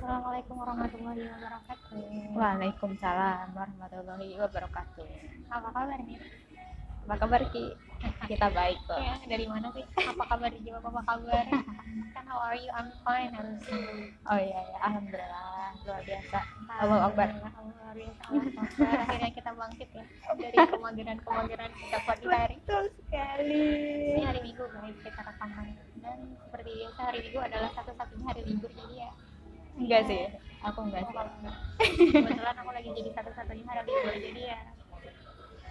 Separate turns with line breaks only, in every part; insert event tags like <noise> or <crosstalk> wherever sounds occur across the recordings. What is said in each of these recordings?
Assalamualaikum warahmatullahi wabarakatuh.
Waalaikumsalam warahmatullahi wabarakatuh.
Apa kabar nih?
Apa kabar Ki? Kita baik kok.
Ya, dari mana sih? Apa kabar dijawab apa kabar? kan how are you? I'm fine harusnya.
Oh iya ya, alhamdulillah luar biasa. Allahu Akbar.
Luar biasa. Akbar. Akhirnya kita bangkit ya dari kemageran-kemageran kita pagi hari.
Betul sekali.
Ini hari Minggu guys kita rekaman dan seperti biasa hari Minggu adalah satu-satunya hari libur jadi ya
Enggak sih, aku enggak sih.
kebetulan aku lagi jadi satu-satunya hari libur jadi ya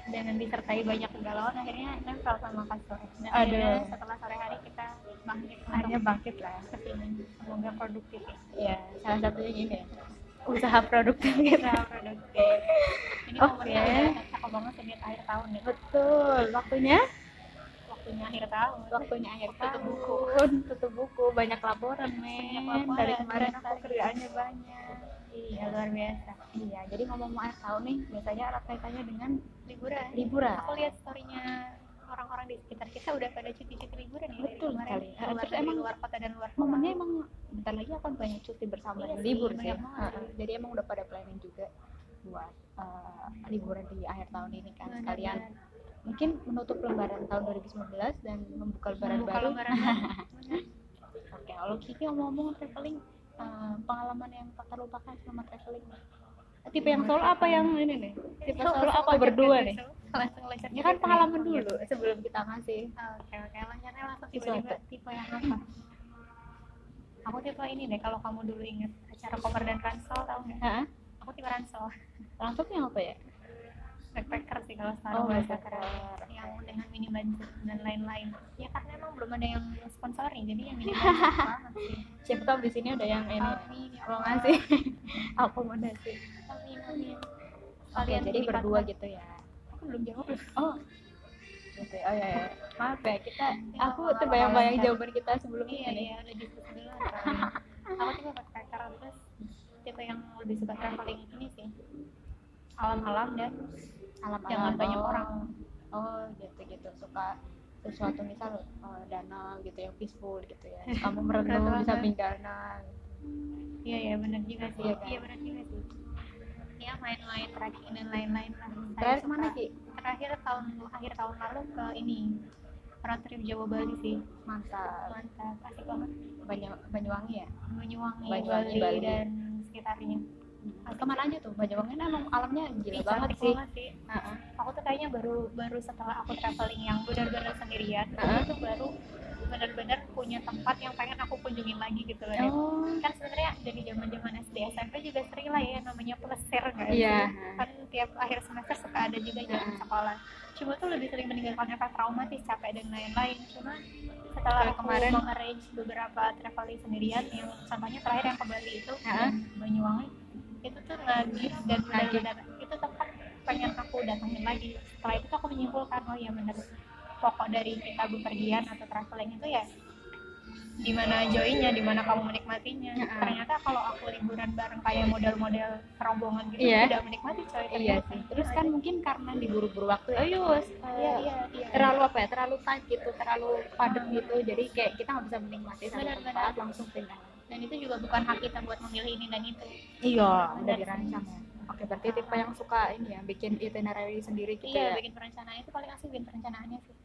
dengan disertai banyak kegalauan akhirnya nempel sama kasur dan
Aduh.
akhirnya setelah sore hari kita bangkit
Akhirnya bangkit lah.
ke sini semoga produktif ya
Ya, salah satunya gini ya. Usaha produktif kita.
kita produktif ini <laughs>
Oke.
momennya udah cakep banget lihat akhir tahun nih
Betul, waktunya
waktunya akhir tahun
waktunya akhir
Tutup
tahun.
buku.
tutup buku, banyak laporan men.
laporan.
Dari kemarin aku kerjaannya banyak.
iya luar biasa
Iya, jadi ngomong-ngomong akhir tahun nih, biasanya erat kaitannya dengan
liburan
liburan.
aku lihat storynya orang-orang di sekitar kita udah pada cuti-cuti liburan ya
Betul sekali. Terus emang
luar kota dan luar kota.
momennya emang bentar lagi akan banyak cuti bersama
Iya
dan
sih,
libur sih. Heeh. jadi emang udah pada planning juga buat eh, liburan di akhir tahun ini kan sekalian. Mungkin menutup lembaran tahun 2019 dan membuka lembaran
Membuka
baru.
lembaran baru. <laughs>
Oke, kalau Kiki ngomong-ngomong traveling eh, pengalaman yang tak terlupakan selama traveling. Tipe yang solo apa yang ini nih? Tipe
Langsung
solo apa berdua nih?
langsung loncat
Ya kan pengalaman
Oh,
dulu sebelum kita ngasih.
oke oke loncatnya langsung tiba-tiba tipe yang apa aku tipe ini deh kalau kamu dulu inget acara cover dan ransel tau nggak aku tipe ransel
Langsung yang apa ya?
Backpacker sih kalau sekarang
Oh,
bahasa keren yang dengan mini budget dan lain-lain ya karena emang belum ada yang sponsori jadi yang mini budget <laughs> banget sih
Siapa tahu di sini ada yang ini
amin ya Allah.
ngasih <laughs> akomodasi.
amin amin
Oke,
Kalian
jadi berdua gitu ya.
aku belum jawab
Oh, gitu. ya. Oh ya, ya. Maaf ya kita.
Ya,
aku terbayang-bayang
apa-apa.
jawaban kita sebelumnya
iya
nih.
iya udah diskusi dulu soalnya. aku tipe backpacker terus tipe yang lebih suka traveling ini sih alam-alam dan
Alam
Jangan banyak orang.
Oh, gitu-gitu. Suka sesuatu misal eh, danau gitu yang peaceful gitu ya. Kamu merenung di
banget.
samping danau.
iya iya benar juga sih
Iya kan?
iya benar juga sih ya main-main trekking dan lain-lain lah
Terakhir
ke
mana Ki?
terakhir tahun akhir tahun lalu ke ini road trip Jawa Bali sih
Mantap.
mantap asik banget
Banyu, Banyuwangi ya?
Banyuwangi,
Banyuwangi,
Bali,
Bali.
dan sekitarnya
Ke mana aja tuh? Banyuwangi kan emang alamnya gila
Ih,
banget sih.
banget sih
Heeh.
aku tuh kayaknya baru baru setelah aku traveling yang benar-benar sendirian
Heeh.
aku tuh baru benar-benar punya tempat yang pengen aku kunjungin lagi gitu loh
Oh,
kan sebenarnya dari zaman zaman SD SMP juga sering lah ya namanya plesir nggak
Iya.
sih? kan tiap akhir semester suka ada juga jam
Heeh.
sekolah cuma tuh lebih sering meninggalkan efek traumatis capek dan lain-lain cuma setelah aku
kemarin.
mengarrange beberapa traveling sendirian yang contohnya terakhir yang ke Bali itu
Heeh.
Banyuwangi itu tuh nagih dan benar-benar itu tempat pengen aku datangin lagi setelah itu tuh aku menyimpulkan oh ya bener pokok dari kita bepergian atau traveling itu ya di mana joynya, di mana kamu menikmatinya.
Heeh.
Ternyata kalau aku liburan bareng kayak model-model rombongan gitu
Iya.
tidak menikmati coy.
Iya
ternyata.
sih. Terus kan mungkin karena diburu-buru waktu, oh yus,
iya iya iya.
terlalu apa ya, terlalu tight gitu, terlalu padat gitu, jadi kayak kita nggak bisa menikmati satu
Benar,
tempat
benar.
langsung pindah.
Dan itu juga bukan hak kita buat memilih ini dan itu.
Iya, udah dirancang ya. Oke, berarti tipe yang suka ini ya, bikin itinerary sendiri gitu
Iya,
ya.
bikin perencanaan itu paling asik bikin perencanaannya sih.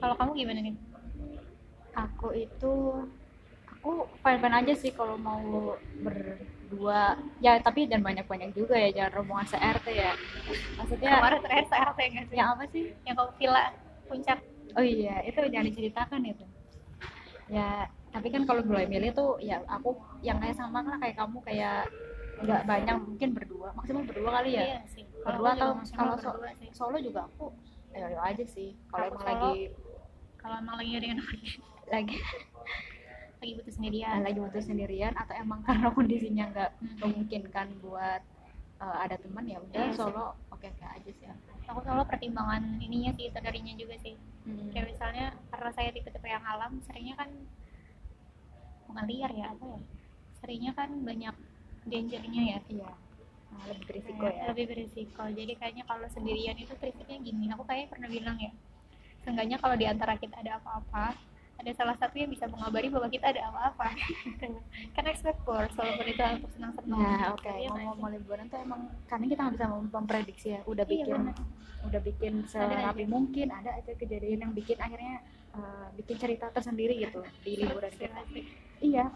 Kalau kamu gimana nih?
Aku itu, aku fine-fine aja sih kalau mau berdua. Ya, tapi jangan banyak-banyak juga ya, jangan rombongan se-RT ya. Maksudnya,
Kemarin terakhir saya RT nggak sih?
yang apa sih?
Yang kau villa puncak.
Oh iya, itu jangan diceritakan itu. Ya, tapi kan kalau gue milih tuh ya aku yang kayak sama lah kayak kamu kayak nggak banyak mungkin berdua, maksimal berdua kali ya.
Iya sih.
Berdua atau kalau so-. Solo juga aku ayo ayo aja sih. Kalau emang
solo-
lagi
Kalau emang lagi yang
lagi <laughs>
lagi butuh sendirian.
Lagi butuh sendirian atau emang karena kondisinya nggak
Hmm.
memungkinkan buat uh, ada teman ya udah
Iya
solo oke oke aja sih.
Aku selalu pertimbangan ininya sih, tadarinya juga sih.
Hmm.
Kayak misalnya karena saya tipe-tipe yang alam, seringnya kan bukan liar ya apa ya? Seringnya kan banyak dangernya ya.
Iya. Nah, lebih berisiko
Kayak
ya.
Lebih berisiko. Jadi kayaknya kalau sendirian itu prinsipnya gini. Aku kayaknya pernah bilang ya. Seenggaknya kalau di antara kita ada apa-apa, ada salah satu yang bisa mengabari bahwa kita ada apa-apa. <laughs> Karena expect course walaupun itu untuk senang-senang
Nah, oke.
Iya nggak
Mau mau liburan tuh emang karena kita nggak bisa mem- memprediksi ya. Udah
Iya,
bikin,
benar.
udah bikin serapi mungkin. Ada aja kejadian yang bikin akhirnya eh, bikin cerita tersendiri gitu di liburan kita. Iya.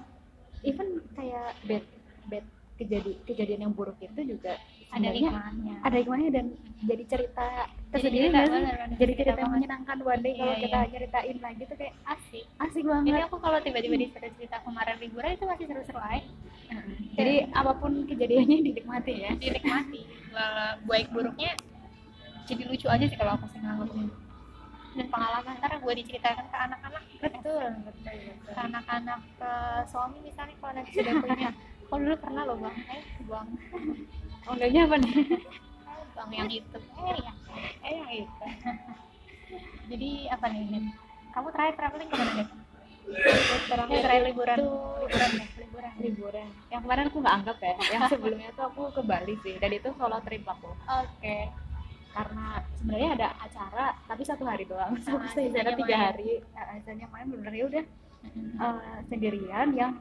Even kayak bad bad kejadian kejadian yang buruk itu juga
ada hikmahnya
ada hikmahnya dan jadi cerita tersendiri
cerita, benar, benar.
Jadi
Cerita
cerita yang menyenangkan one day kalau
Iya,
kita
iya.
nyeritain lagi tuh kayak
asik
asik
jadi
banget.
aku kalau tiba-tiba disuruh cerita kemarin liburan itu masih seru-seru aja
Jadi apa pun kejadiannya <laughs> dinikmati ya.
dinikmati baik buruknya jadi lucu aja sih kalau aku sih nganggapnya dan pengalaman. Ntar gue diceritakan ke anak-anak.
Betul, betul, betul.
ke anak-anak ke suami misalnya kalau nanti sudah punya. Kalau dulu pernah loh bang. Eh bang
enggaknya apa nih?
bang yang itu. Eh yang eh yang itu. Jadi apa nih kamu terakhir traveling ke mana deh
Terakhir
Ya, terakhir liburan.
itu
liburan ya liburan.
liburan. Yang kemarin aku nggak anggap ya. Yang sebelumnya tuh aku ke Bali sih. Dan itu solo trip aku.
oke
Karena sebenarnya ada acara, tapi satu hari doang.
Ah,
di sana
sisanya
tiga
main.
hari. Uh, sisanya main bener ya udah eh, sendirian yang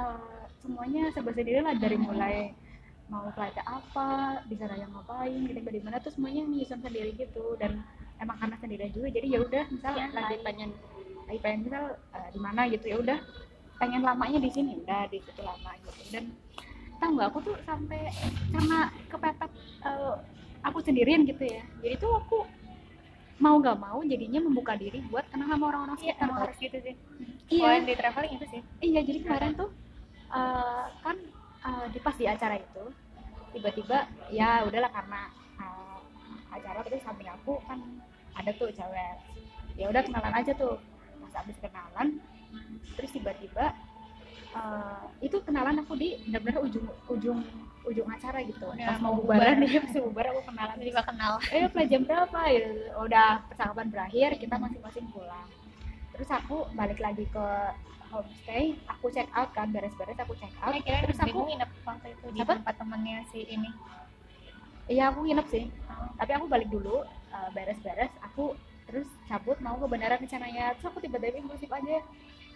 eh, semuanya serba sendiri lah dari mulai mau flight apa, di sana yang ngapain, gitu di mana tuh semuanya nyusun sendiri gitu dan emang karena sendirian juga jadi ya udah misal
Iya,
lagi pengen lagi pengen misal eh, di mana gitu ya udah pengen lamanya di sini udah di situ lama gitu dan tau nggak aku tuh sampai karena kepepet eh, aku sendirian gitu ya jadi tuh aku mau nggak mau jadinya membuka diri buat kenal sama orang-orang
iya
sekitar tau.
harus gitu sih
Iya.
Di traveling itu sih
Iya, jadi kemarin tuh eh, kan eh, di pas di acara itu tiba-tiba ya udahlah karena eh, acara terus samping aku kan ada tuh cewek. Ya udah kenalan aja tuh. Pas habis kenalan terus tiba-tiba eh, itu kenalan aku di benar-benar ujung ujung ujung acara gitu.
Udah
Pas
mau
bubaran
bubar.
nih, <laughs> pas mau bubar aku kenalan.
Tiba-tiba kenal.
Eh mulai jam berapa ya udah percakapan berakhir kita masing-masing pulang. Terus aku balik lagi ke homestay aku check out kan beres-beres aku check out.
Eh, kira
terus
aku nginep waktu itu di
Apa?
tempat temannya si ini?
Iya aku nginep sih. Tapi aku balik dulu uh, beres-beres aku terus cabut mau ke bandara rencananya. Terus aku tiba-tiba impulsif aja.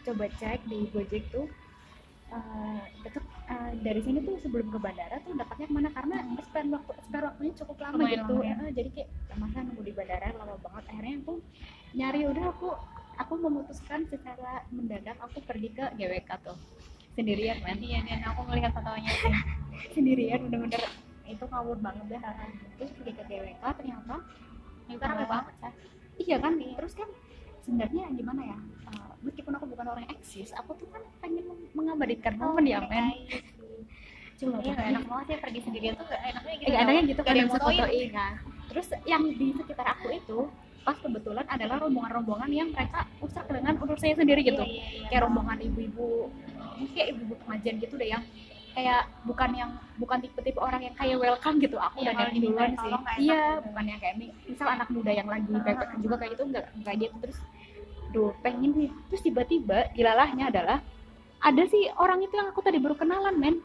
Coba cek di Gojek tuh uh, itu uh, dari sini tuh sebelum ke bandara tuh dapatnya ke mana? Karena spare waktu spare waktunya cukup lama
Lumayan
gitu.
lama ya.
Eh, jadi kayak "Ya masa nunggu di bandara lama banget. Akhirnya aku nyari udah aku aku memutuskan secara mendadak aku pergi ke GWK tuh. Sendirian men.
Iya dan aku melihat fotonya <laughs>
sendirian bener-bener. Itu ngawur banget deh terus pergi ke GWK ternyata
itu rame banget. ya
iya kan? Terus kan sebenarnya gimana ya? Uh, meskipun aku bukan orang eksis aku tuh kan pengen meng- mengabadikan momen ya men. cuma
gak enak banget ya pergi sendirian tuh gak enaknya gitu
eh, enaknya gitu kan yang
fotoin.
kan terus yang di sekitar aku itu pas kebetulan adalah rombongan-rombongan yang mereka usah dengan urus saya sendiri gitu.
Iya, iya, iya.
kayak rombongan ibu-ibu kayak ibu-ibu pengajian gitu deh yang kayak bukan yang bukan tipe-tipe orang yang kayak welcome gitu. Aku
Iya, kalau
dari
dimintain
duluan sih. iya bukan yang kayak mi- misal anak muda yang lagi backpacker juga kayak gitu enggak enggak gitu. Terus duh pengen nih. Terus tiba-tiba dilalahnya adalah ada sih orang itu yang aku tadi baru kenalan men.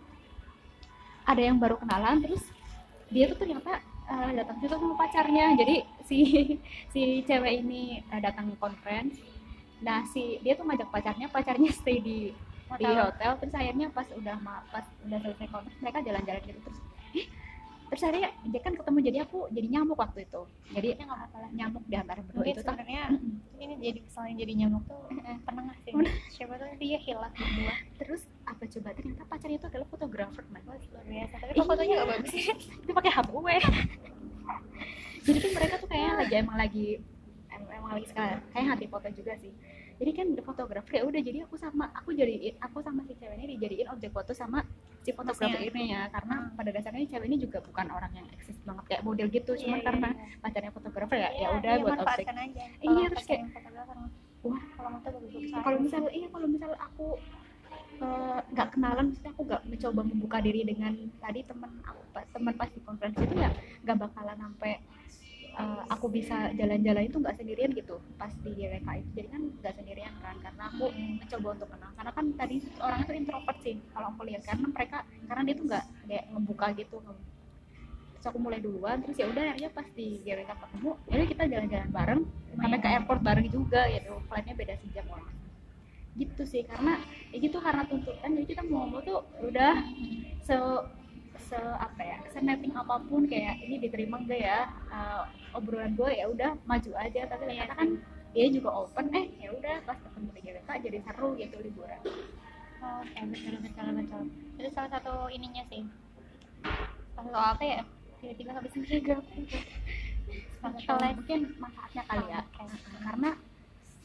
Ada yang baru kenalan terus dia tuh ternyata eh, datang juga sama pacarnya. Jadi si <laughs> si cewek ini eh, datang conference. Nah si dia tuh ngajak pacarnya pacarnya stay di di
Hotel.
hotel terus akhirnya pas udah pas udah selesai conference mereka jalan-jalan gitu terus eh, terus akhirnya dia kan ketemu jadi aku jadi nyamuk waktu itu. Jadi
ya nggak
nyamuk di antara berdua itu
sebenarnya ini jadi kesalahan jadi nyamuk tuh penengah sih? Siapa tuh? Dia hilang berdua.
Terus apa coba? Ternyata pacarnya itu adalah fotografer man
Wah, luar biasa. Tapi kok fotonya
Iya.
gak bagus
itu <laughs> pakai HP jadi tuh mereka tuh kayaknya lagi emang lagi em- emang lagi sekarang kayak hati foto juga sih jadi kan udah fotografer ya udah jadi aku sama aku jadiin aku sama si cewek ini dijadiin objek foto sama si fotografer ini ya karena
Hmm.
pada dasarnya cewek ini juga bukan orang yang eksis banget kayak model gitu
Iya,
cuman
iya,
karena
iya.
pacarnya fotografer ya
Iya,
ya udah
iya,
buat objek
aja
Iya, terus
mah.
wah
kalau bagus-bagus
kalau misal iya kalau misal aku eh, nggak kenalan maksudnya aku nggak mencoba membuka diri dengan tadi teman aku teman pas di konferensi itu ya nggak bakalan sampai eh, aku bisa jalan-jalan itu nggak sendirian gitu pas di GWK itu. Jadi kan nggak sendirian kan karena aku mencoba untuk kenal. Karena kan tadi orangnya tuh introvert sih kalau aku lihat. Karena mereka karena dia tuh nggak kayak ngebuka gitu. Terus aku mulai duluan terus ya udah akhirnya pas di GWK ketemu ya kita jalan-jalan bareng. Sampai ke airport bareng juga gitu. Flightnya beda sejam orang. Gitu sih karena ya gitu karena tuntutan. Jadi kita mau ngomong tuh udah se se apa ya snapping apa pun kayak ini diterima enggak ya? Uh, obrolan gue ya udah maju aja. Tapi
Iya
ternyata kan dia juga open eh ya udah pas ketemu di GBK jadi seru gitu liburan.
Oh, eh, betul betul betul. Itu salah satu ininya sih. Salah satu apa ya? Tiba-tiba habis
Atau mungkin manfaatnya kali ya. Karena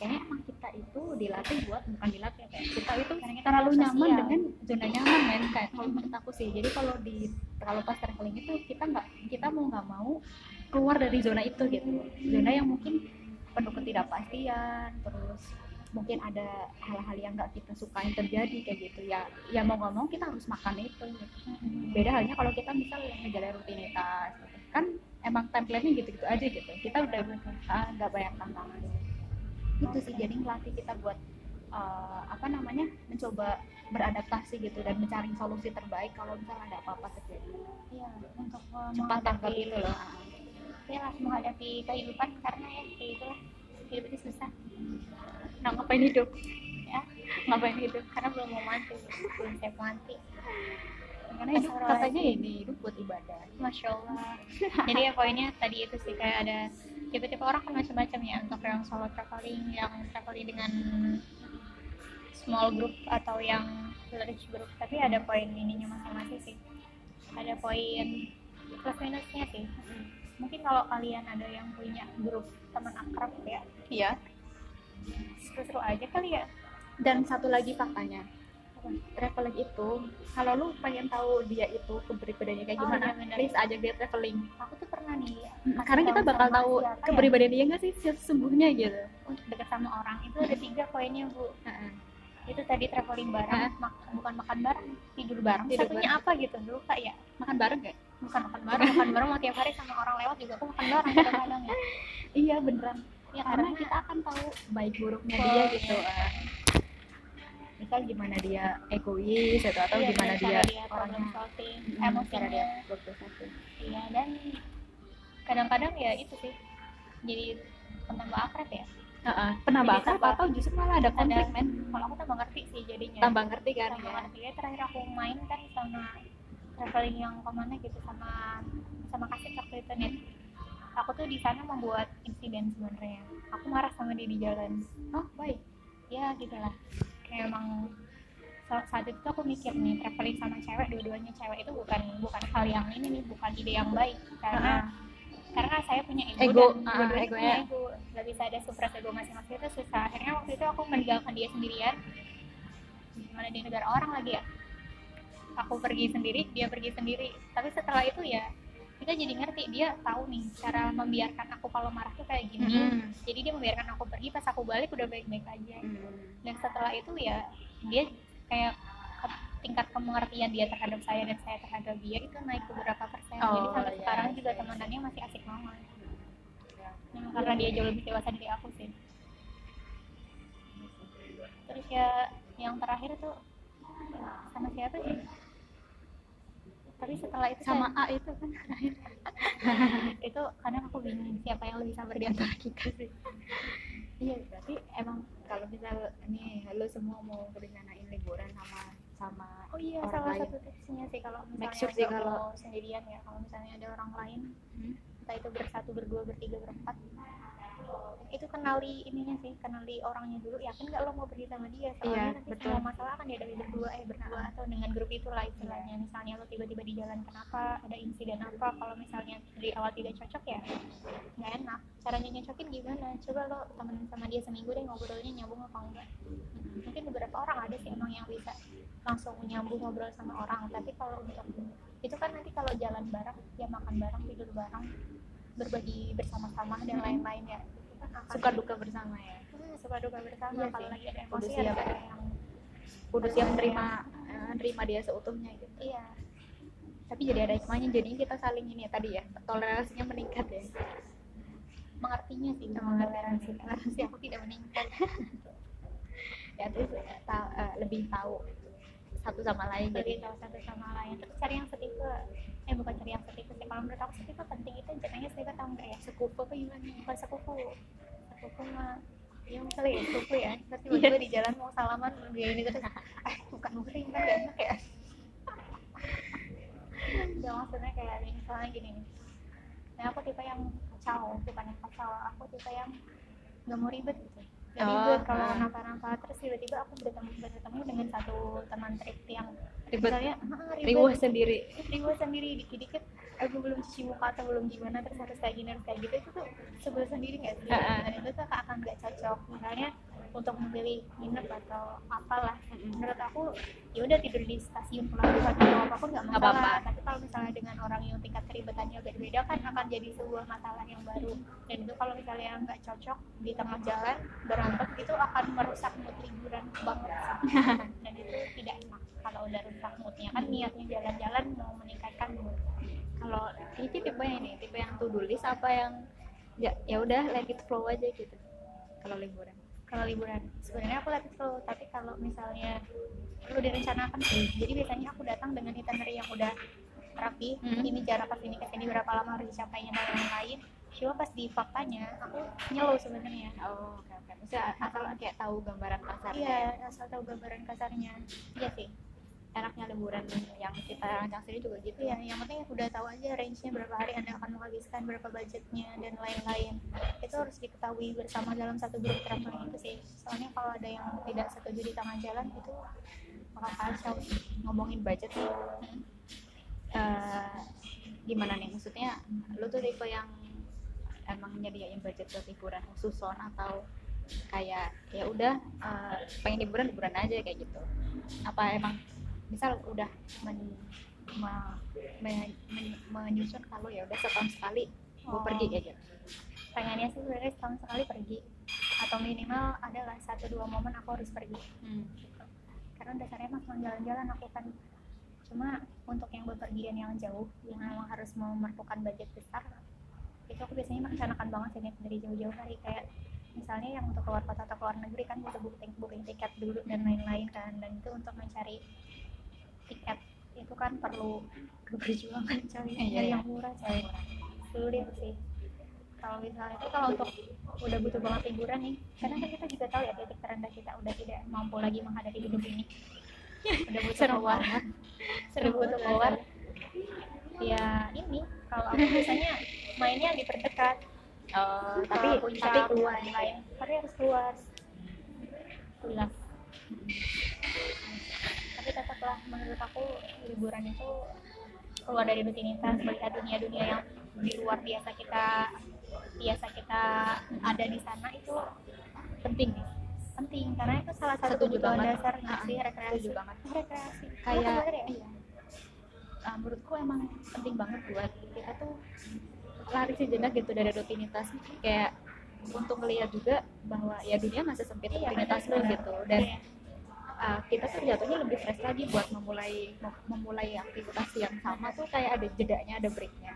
kayaknya emang kita itu dilatih buat bukan dilatih kayak kita itu
Karena kita
terlalu
sosial.
nyaman dengan zona nyaman men kayak kalau menurut aku sih jadi kalau di kalau pas traveling itu kita nggak kita mau nggak mau keluar dari zona itu gitu zona yang mungkin penuh ketidakpastian terus mungkin ada hal-hal yang nggak kita sukain terjadi kayak gitu ya ya mau nggak mau kita harus makan itu gitu. beda halnya kalau kita misal ngejalan rutinitas gitu. kan emang template-nya gitu-gitu aja gitu kita udah ah, nggak banyak tantangan itu sih. Jadi ngelatih kita buat eh, apa namanya mencoba beradaptasi gitu dan mencari solusi terbaik kalau misalnya ada apa-apa terjadi.
Iya, untuk uh,
cepat tanggap itu loh.
Ya lah menghadapi kehidupan karena ya kayak itulah. Hidup itu susah.
Nah ngapain hidup.
Ya
ngapain hidup?
Karena belum mau mati. Belum siap mati
karena hidup katanya ini hidup buat ibadah.
Masya allah. <laughs> Jadi ya poinnya tadi itu sih kayak ada tipe-tipe orang kan macam-macam ya untuk yang solo traveling yang traveling dengan small group atau yang large group. Tapi ada poin ininya masing-masing sih. Ada poin plus minusnya sih. Mungkin kalau kalian ada yang punya grup teman akrab ya
iya.
seru-seru aja kali ya.
Dan satu lagi faktanya traveling itu kalau lu pengen tahu dia itu kepribadiannya kayak
Oh,
gimana
iya benar.
please ajak dia traveling.
Aku tuh pernah nih
karena kita bakal tahu
apa ya?
kepribadian dia nggak sih? Sesungguhnya gitu.
Untuk dekat sama orang itu ada tiga poinnya bu. Itu tadi traveling bareng mak- bukan makan bareng tidur bareng.
Tidur
satunya apa gitu lupa ya?
Makan bareng gak?
bukan makan bareng makan bareng mau tiap hari sama orang lewat juga aku makan bareng kadang-kadang ya. <laughs>
Iya beneran.
Ya
karena
karena
kita akan tahu baik buruknya
Oh,
dia gitu eh. Misal gimana dia egois atau atau
iya,
gimana dia
dia
orangnya.
solving
Hmm, cara
emosinya
dia
iya dan kadang-kadang ya itu sih jadi tambah akrab ya.
Heeh, penambah akrab
tambah-
atau justru malah ada konflik
ada
men?
kalau aku tambah ngerti sih jadinya.
Tambah ngerti kan?
Sama
ya
ya terakhir aku main kan sama traveling yang ke mana gitu sama sama kasih waktu itu nih. Aku tuh di sana membuat insiden sebenarnya. Aku marah sama dia di jalan.
Oh baik.
Ya gitulah emang sa- saat itu aku mikir nih traveling sama cewek dua-duanya cewek itu bukan bukan hal yang ini nih bukan ide yang baik. Karena karena saya punya ego,
Ego,
dan
ah,
dua-duanya
egonya.
punya ego. Nggak bisa ada supras ego masing-masing. Itu susah. Akhirnya waktu itu aku meninggalkan dia sendirian. Gimana di negara orang lagi ya? Aku pergi sendiri dia pergi sendiri. Tapi setelah itu ya kita jadi ngerti dia tahu nih cara membiarkan aku kalau marah tuh kayak gini.
Mm-mm.
jadi dia membiarkan aku pergi pas aku balik udah baik-baik aja.
Hmm.
dan setelah itu ya dia kayak ke- tingkat pengertian dia terhadap saya dan saya terhadap dia itu naik beberapa persen. Jadi
Oh,
sampai
iya,
sekarang
iya,
juga
iya.
temenannya masih asik banget. Nah, karena dia jauh lebih dewasa dari aku sih. Terus ya yang terakhir tuh sama siapa sih tapi setelah itu
sama
saya-
A itu kan <laughs>
itu kadang aku bingung siapa yang lebih sabar di antara kita sih
iya berarti emang kalau misal nih lo semua mau berencanain liburan sama sama
Oh iya,
orang
salah
lain.
satu tipsnya sih kalau misalnya
Make sure sih kalau-
sendirian ya, kalau misalnya ada orang lain,
Hmm.
entah itu bersatu, berdua, bertiga, berempat, itu kenali ininya sih, kenali orangnya dulu. Yakin nggak lo mau pergi sama dia? Soalnya
Iya,
nanti
betul.
semua masalah kan dihadapi berdua, eh berdua atau dengan grup itulah istilahnya. Misalnya lo tiba-tiba di jalan kenapa, ada insiden apa? Kalau misalnya dari awal tidak cocok ya, nggak enak. Caranya nyocokin gimana? Coba lo temenan sama dia seminggu deh ngobrolnya nyambung apa enggak? mungkin beberapa orang ada sih emang yang bisa langsung nyambung ngobrol sama orang tapi kalau untuk itu kan nanti kalau jalan bareng ya makan bareng tidur bareng berbagi bersama-sama dan
Mhm.
lain-lain ya.
Suka duka bersama ya.
Hmm, suka duka bersama
Iya
kalau lagi ada emosi
siap.
ada yang
kudu siap terima eh, terima dia seutuhnya gitu.
Iya.
Tapi jadi ada hikmahnya jadi kita saling ini ya tadi ya toleransinya meningkat ya.
Mengertinya sih.
Oh,
toleransi toleransi aku tidak meningkat. <laughs>
Ya terus eh, ta- eh, lebih tahu satu sama lain
jadi
jadi.
tahu satu sama lain. Terus cari yang setipe eh bukan cari yang penting penting kalau menurut aku sih itu penting itu jadinya sih tau enggak ya?
Sekupu apa gimana?
Bukan sekupu sekupu mah ya misalnya ya sekupu ya. Terus iya. tiba-tiba di jalan mau salaman dia ini terus eh bukan bukan kan enak ya. Ya maksudnya kayak misalnya gini. Nah aku tipe yang kacau bukan yang kacau. Aku tipe yang gak mau ribet gitu nggak
Oh,
ribet kalau
ah.
kenapa-napa terus tiba-tiba aku bertemu bertemu dengan satu teman trip yang
ribet.
misalnya "Ah, ribet
riwah sendiri.
Ribet sendiri dikit-dikit aku belum cuci muka atau belum gimana terus harus kayak gini harus kayak gitu itu tuh sebel sendiri nggak sih?
Ah, ah.
dan itu tuh akan nggak cocok. Misalnya untuk memilih nginep atau apalah. Menurut aku ya udah tidur di stasiun pelabuhan atau apa pun nggak
Nggak
masalah.
apa-apa.
tapi kalau misalnya dengan orang yang tingkat keribetannya beda-beda kan akan jadi sebuah masalah yang baru. Dan itu kalau misalnya nggak cocok di tengah jalan berantem itu akan merusak mood liburan banget <laughs> dan itu tidak enak. Kalau udah rusak moodnya kan niatnya jalan-jalan mau meningkatkan mood.
Kalau Kiki tipe yang ini tipe yang to do list apa yang ya ya udah let it flow aja gitu. Kalau liburan
kalau liburan. Sebenarnya aku let it flow tapi kalau misalnya perlu direncanakan sih jadi biasanya aku datang dengan itinerary yang udah rapi.
Hmm.
ini jarak ke sini ke sini berapa lama harus dicapainya dan lain-lain. Cuma pas di faktanya aku nyelow sebenarnya.
Oh oke oke. Maksudnya asal kayak tahu gambaran kasarnya
iya asal tahu gambaran kasarnya. Iya sih
enaknya liburan yang kita rancang sendiri juga gitu
Iya, yang penting udah tahu aja range-nya berapa hari Anda akan menghabiskan, berapa budgetnya, dan lain-lain. Itu harus diketahui bersama dalam satu grup traveling itu sih. Soalnya kalau ada yang tidak setuju di tengah jalan, itu bakal kacau
ngomongin budget nih eh, gimana nih maksudnya lu tuh tipe yang emang nyediain budget buat liburan son atau kayak ya udah eh, pengen liburan liburan aja kayak gitu apa emang misal udah men, me- me- men- menyusun kalau ya udah setahun sekali gue
Oh.
pergi kayak gitu
Pengennya sih sebenarnya setahun sekali pergi. Atau minimal adalah satu dua momen aku harus pergi.
hmm.
Gitu. Karena dasarnya emang cuma jalan-jalan aku kan cuma untuk yang bepergian yang jauh yang memang harus memerlukan budget besar itu aku biasanya merencanakan banget sih dari jauh-jauh hari kayak misalnya yang untuk keluar kota atau keluar negeri kan butuh booking booking tiket dulu dan lain-lain kan dan itu untuk mencari tiket. Itu kan perlu perjuangan coy.
Iya,
nyari
iya.
yang murah coy. Sulit sih. Kalau misalnya itu kalau untuk udah butuh banget liburan nih karena kan kita juga tahu ya titik terendah kita udah tidak mampu lagi menghadapi hidup ini. Udah butuh
Serem
keluar. udah butuh keluar. Ya ini kalau aku biasanya mainnya diperdekat
Oh,
tapi
tapi
puncak
tapi keluar.
lain tapi harus keluar. Keluar tapi tetaplah menurut aku liburan itu keluar dari rutinitas melihat dunia-dunia yang di luar biasa kita biasa kita ada di sana itu penting penting karena itu salah satu
Setuju
kebutuhan
banget.
dasar nggak
Ah,
sih rekreasi
setuju banget.
rekreasi
Kayak-
ya?
iya. uh, menurutku emang penting banget buat kita tuh lari sejenak gitu dari rutinitas kayak untuk melihat juga bahwa ya dunia masih sempit
Iya,
rutinitas
benar.
gitu dan
Iya.
Uh, kita tuh jatuhnya lebih fresh lagi buat memulai mem- memulai aktivitas yang sama tuh kayak ada jedanya ada breaknya.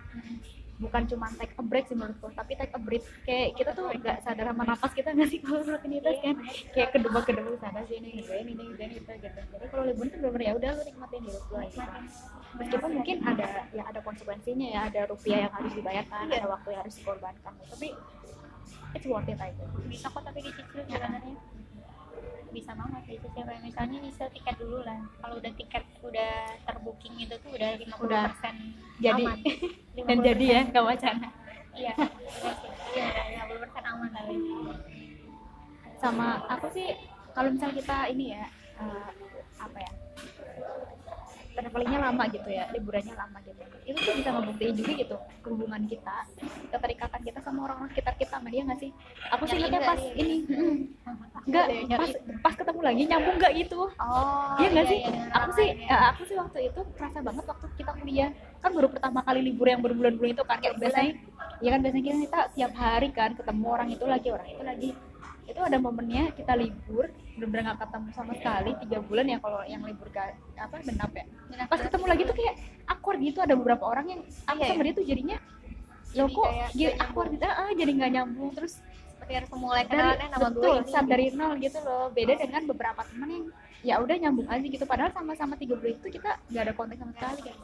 Bukan cuma take a break sih menurutku tapi take a break. Kayak kita tuh nggak sadar sama napas kita nggak sih kalau rutinitas kan? Kayak kedua kedua sana sini ini ini ini ini itu gitu. Jadi kalau liburan tuh bener ya udah lu nikmatin hidup lu aja. Meskipun mungkin ada ya ada konsekuensinya ya ada rupiah yang harus dibayarkan ada waktu yang harus dikorbankan. Tapi it's worth it aja.
Bisa kok tapi dicicil sebenarnya bisa banget dicicil kayak misalnya bisa tiket dulu lah. Kalau udah tiket udah terbooking itu tuh udah 50%
Udah jadi
aman. <laughs> <laughs>
dan
50%
jadi ya nggak wacana.
Iya iya sih. iya 50% aman kali
sama aku sih kalau misal kita ini ya eh, apa ya travelingnya lama gitu ya liburannya lama gitu. Itu tuh bisa ngebuktiin juga gitu hubungan kita keterikatan kita sama orang-orang sekitar kita sama dia nggak sih? Aku sih
nggak
pas ini nggak
Ada yang nyari.
pas pas ketemu lagi nyambung nggak gitu
oh
Iya nggak sih?
dengan
aku
orang
sih,
lain ya.
ya, aku sih waktu itu kerasa banget waktu kita kuliah kan baru pertama kali libur yang berbulan-bulan itu kan kayak biasanya, ya kan biasanya kita, kita tiap hari kan ketemu orang itu lagi orang itu lagi. Itu ada momennya kita libur bener-bener nggak ketemu sama sekali tiga bulan ya kalau yang libur ga, apa genap ya.
Genap,
Pas ketemu lagi tuh kayak awkward gitu ada beberapa orang yang aku
Iya,
sama
iya.
dia tuh jadinya
Jadi
lo kok
nggak
awkward gitu, ah, jadi nggak nyambung terus
seperti harus memulai
dari
kenalannya nama gue
betul
ini.
start dari nol gitu loh. Beda dengan beberapa teman yang ya udah nyambung aja gitu. Padahal sama-sama tiga bulan itu kita nggak ada kontak sama sekali kan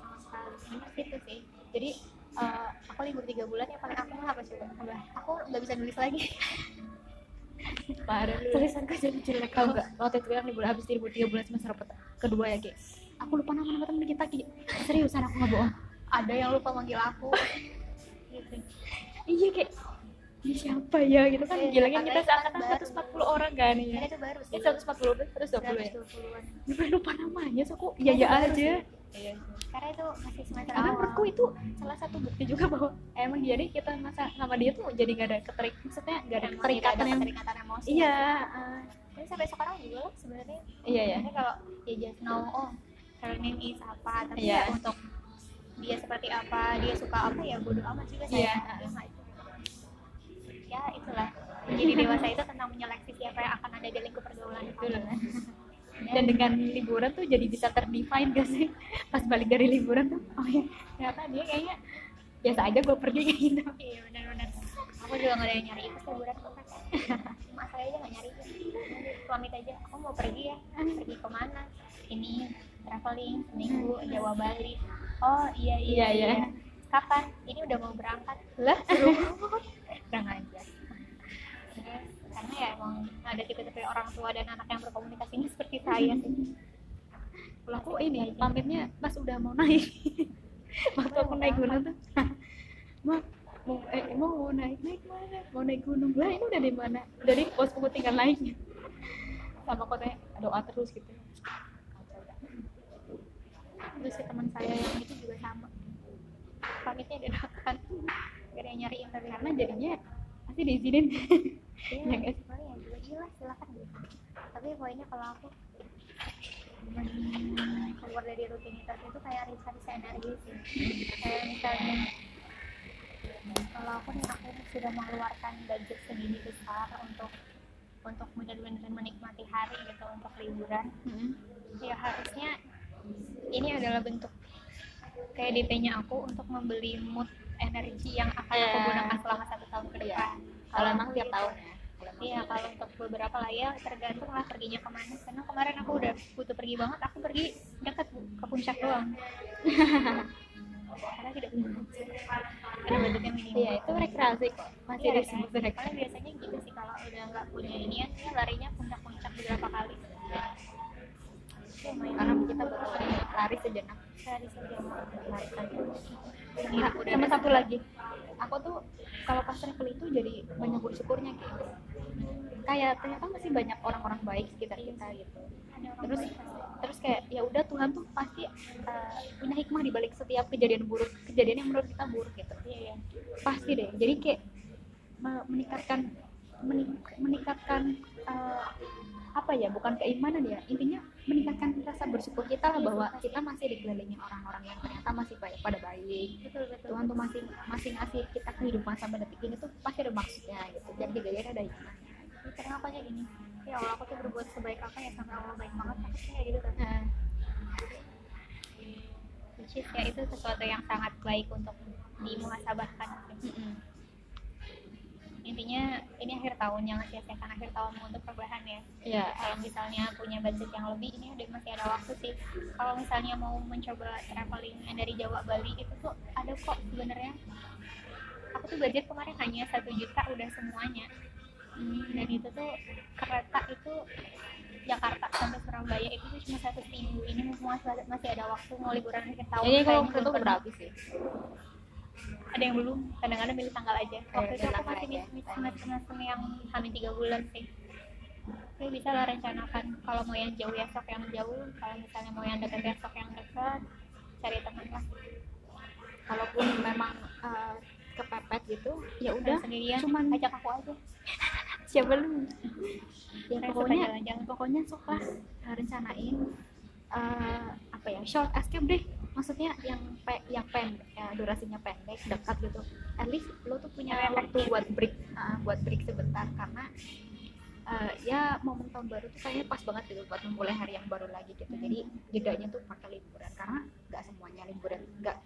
gitu sih jadi eh, aku libur tiga bulan yang paling aku apa coba Apa? aku nggak bisa nulis lagi. <laughs>
Parah lu.
Tulisan gue jadi jelek.
Kalau nggak? Waktu itu yang libur habis libur tiga bulan semester kedua ya guys aku lupa nama nama temen kita Ki. seriusan aku nggak bohong.
Ada yang lupa manggil aku. Gitu
iya kayak ini siapa ya? Gitu kan
Iya,
gila kan
katanya
kita seangkatan
baru.
140 orang kan. Ya
itu baru sih.
Eh 140 120 ya?
120-an.
gue lupa namanya so aku iya iya
Baru
aja. iya
karena itu masih semester
karena
awal.
menurutku itu salah satu bukti juga bahwa emang dia nih kita masa sama dia tuh jadi gak ada keterik maksudnya gak ada keterikatan yang
keterikatan emosi.
Iya
tapi sampai sekarang juga lah sebenarnya.
Iya ya
Sebenarnya kalau ya just know oh her name is apa tapi
Iya.
ya untuk dia seperti apa dia suka apa ya bodo amat juga
Iya.
saya Ya, ya itulah menjadi dewasa itu tentang menyeleksi siapa yang akan ada di lingkup pergaulan. Kamu.
dan dengan liburan tuh jadi bisa terdefine gak sih? Pas balik dari liburan tuh oh ya ternyata dia kayaknya biasa aja gue pergi kayak gitu.
Iya benar-benar. Aku juga nggak ada yang nyari itu liburan kok saya aja nggak nyari. Pamit aja aku mau pergi ya. Pergi ke mana? Ini traveling seminggu Jawa Bali. Oh iya iya
Iya, iya.
kapan? Ini udah mau berangkat.
Lah?
Kurang aja Terus, karena ya emang ada tipe-tipe orang tua dan anak yang berkomunikasinya seperti saya sih.
Aku ini pamitnya pas udah mau naik? <laughs> Waktu aku naik gunung tuh. <laughs> Ma mau eh, mau mau naik naik mana? Mau naik gunung. Lah ini udah di mana? Udah di pos tinggal naiknya sama kotanya doa terus gitu.
Terus si teman saya yang itu juga sama. Pamitnya dadakan gak ada yang nyariin
karena jadinya pasti diizinin
Iya,
Ya sih?
boleh ya juga gila silakan. Tapi poinnya kalau aku keluar dari rutinitas itu kayak recharge energi sih. Kayak misalnya kalau aku nih aku sudah mengeluarkan budget segini besar untuk untuk benar-benar menikmati hari gitu untuk liburan ya harusnya ini adalah bentuk kayak DP-nya aku untuk membeli mood energi yang akan aku
Iya.
gunakan selama satu tahun ke
Iya.
depan.
kalau emang tiap tahun ya
Iya, kalau untuk beberapa lah ya tergantung lah perginya ke mana. Karena kemarin aku udah butuh pergi banget, aku pergi dekat ke puncak doang. Karena tidak punya budget. Ada budgetnya minimum.
iya itu rekreasi kok masih
Iya,
disebut
kan?
rekreasi
biasanya gitu sih kalau udah nggak punya inian, ya larinya puncak-puncak beberapa kali.
Karena kita butuh lari sejenak.
Dari saja.
melarikan
Ini
Nah, sama satu lagi. Aku tuh kalau pas travel itu jadi banyak bersyukurnya kayak kayak ternyata masih banyak orang-orang baik sekitar kita gitu. Terus terus kayak ya udah Tuhan tuh pasti uh, punya hikmah di balik setiap kejadian buruk kejadian yang menurut kita buruk gitu.
Iya, iya.
pasti deh. Jadi kayak me- meningkatkan mening- meningkatkan uh, apa ya bukan keimanan ya intinya meningkatkan rasa bersyukur kita lah bahwa kita masih dikelilingi orang-orang yang ternyata masih baik pada baik
Betul, betul.
Tuhan tuh masih masih ngasih kita kehidupan sampai detik ini tuh pasti ada maksudnya gitu dan kejadian ada hikmah
Karena aku aja gini, ya Allah aku tuh berbuat sebaik apa ya sampai Allah baik banget, aku kayak gitu kan.
nah,
which is ya itu sesuatu yang sangat baik untuk dimuhasabahkan
mm-mm.
Intinya ini akhir tahun jangan sia-siakan akhir tahunmu untuk perubahan ya.
Ya
kalau misalnya punya budget yang lebih ini udah masih ada waktu sih. Kalau misalnya mau mencoba traveling dari Jawa Bali itu tuh ada kok sebenarnya. Aku tuh budget kemarin hanya satu juta udah semuanya. Hmm, dan itu tuh kereta itu Jakarta sampai Surabaya itu tuh cuma satu minggu. Ini masih masih ada waktu mau liburan akhir tahun.
Ini kalau
belum
berapa sih
ada yang belum? Kadang-kadang milih tanggal aja. Waktu itu aku masih
aja.
mis semester semester yang hamil tiga bulan sih. Tapi bisa lah rencanakan kalau mau yang jauh ya sok yang jauh kalau misalnya mau yang dekat ya sok yang dekat cari teman lah.
Kalaupun memang uh, kepepet gitu ya udah
Dan sendirian
cuman
ajak aku aja. <laughs>
Siapa lu? Ya
Saya
pokoknya
jalan-jalan.
pokoknya sok lah rencanain uh, apa ya short escape deh maksudnya yang pe yang pendek ya, durasinya pendek dekat gitu. At least lo tuh punya
Yang
waktu buat break uh, buat break sebentar. Karena uh, ya momen tahun baru tuh kayaknya pas banget gitu buat memulai hari yang baru lagi gitu. Jadi jedanya tuh pakai liburan. Karena nggak semuanya liburan nggak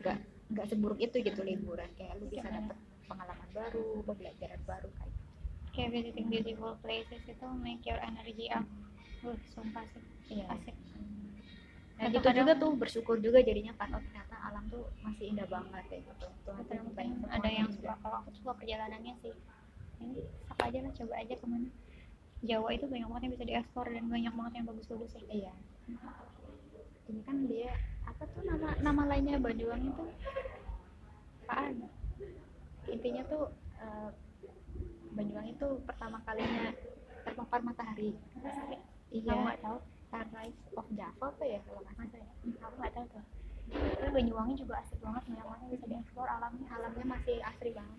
nggak nggak seburuk itu gitu liburan. Kayak lu bisa dapet pengalaman baru pembelajaran baru kayak gitu.
kayak visiting beautiful places itu make your energy up. Wah, sumpah sih.
Iya.
asik
Nah,
kadang-
juga tuh bersyukur juga jadinya kan oh ternyata alam tuh masih indah banget kayak gitu. Tuhan
Kadang
banyak semua
ada yang suka kalau aku suka perjalanannya sih. Ini sok aja lah coba aja ke mana. Jawa itu banyak banget yang bisa dieksplor dan banyak banget yang bagus-bagus ya
Iya. Ini kan dia apa tuh nama nama lainnya Banyuwangi itu? Apaan? Intinya tuh eh, Banyuwangi itu pertama kalinya terpapar matahari. Iya.
Nggak tahu.
Sunrise of Java apa ya kalau nggak
Masa ya? Aku nggak tahu tuh. Tapi Banyuwangi juga asik banget yang mana bisa dieksplor alamnya.
salah alamnya masih asri banget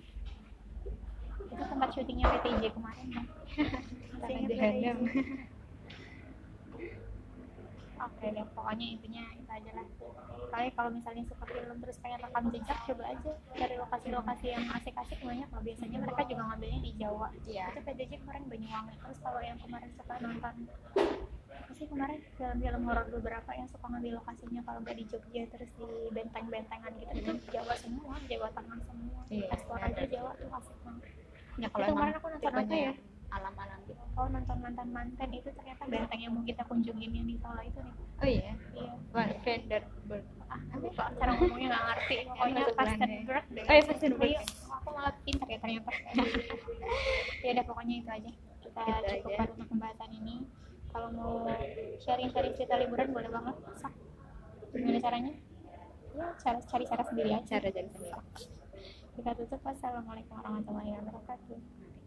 Itu tempat syutingnya PTJ kemarin kan. <laughs> Masih ingat? Oke deh, pokoknya intinya itu aja lah. Kalian kalau misalnya suka film terus pengen rekam jejak, coba aja cari lokasi-lokasi yang asik-asik banyak lah. Biasanya mereka juga ngambilnya di Jawa.
Iya.
Itu PTJ kemarin Banyuwangi. Terus kalau yang kemarin suka nonton apa sih kemarin film-film horor beberapa yang suka ngambil lokasinya kalau nggak di Jogja terus di benteng-bentengan gitu itu Jawa semua Jawa Tengah semua.
Iya,
eksplor aja Jawa tuh asik banget.
Ya
Itu kemarin aku nonton apa ya?
alam-alam gitu.
Oh nonton mantan mantan itu ternyata benteng yang mau kita kunjungin yang di Solo itu nih.
Oh iya?
Iya.
Wah, Vanderburg
ah kok cara ngomongnya nggak ngerti. <laughs> Pokoknya
Yang
Fastenberg
Belanda.
deh.
Oh, iya, Fastenberg.
Iya, aku malah pintar ya ternyata. <laughs> Ya udah pokoknya itu aja. Kita
Itu
cukupkan untuk pembahasan ini kalau mau sharing-sharing cerita liburan boleh banget. Sah gimana caranya? Ya cara cari cara sendiri aja.
Cara jadi sendiri.
Kita tutup. Wassalamualaikum warahmatullahi wabarakatuh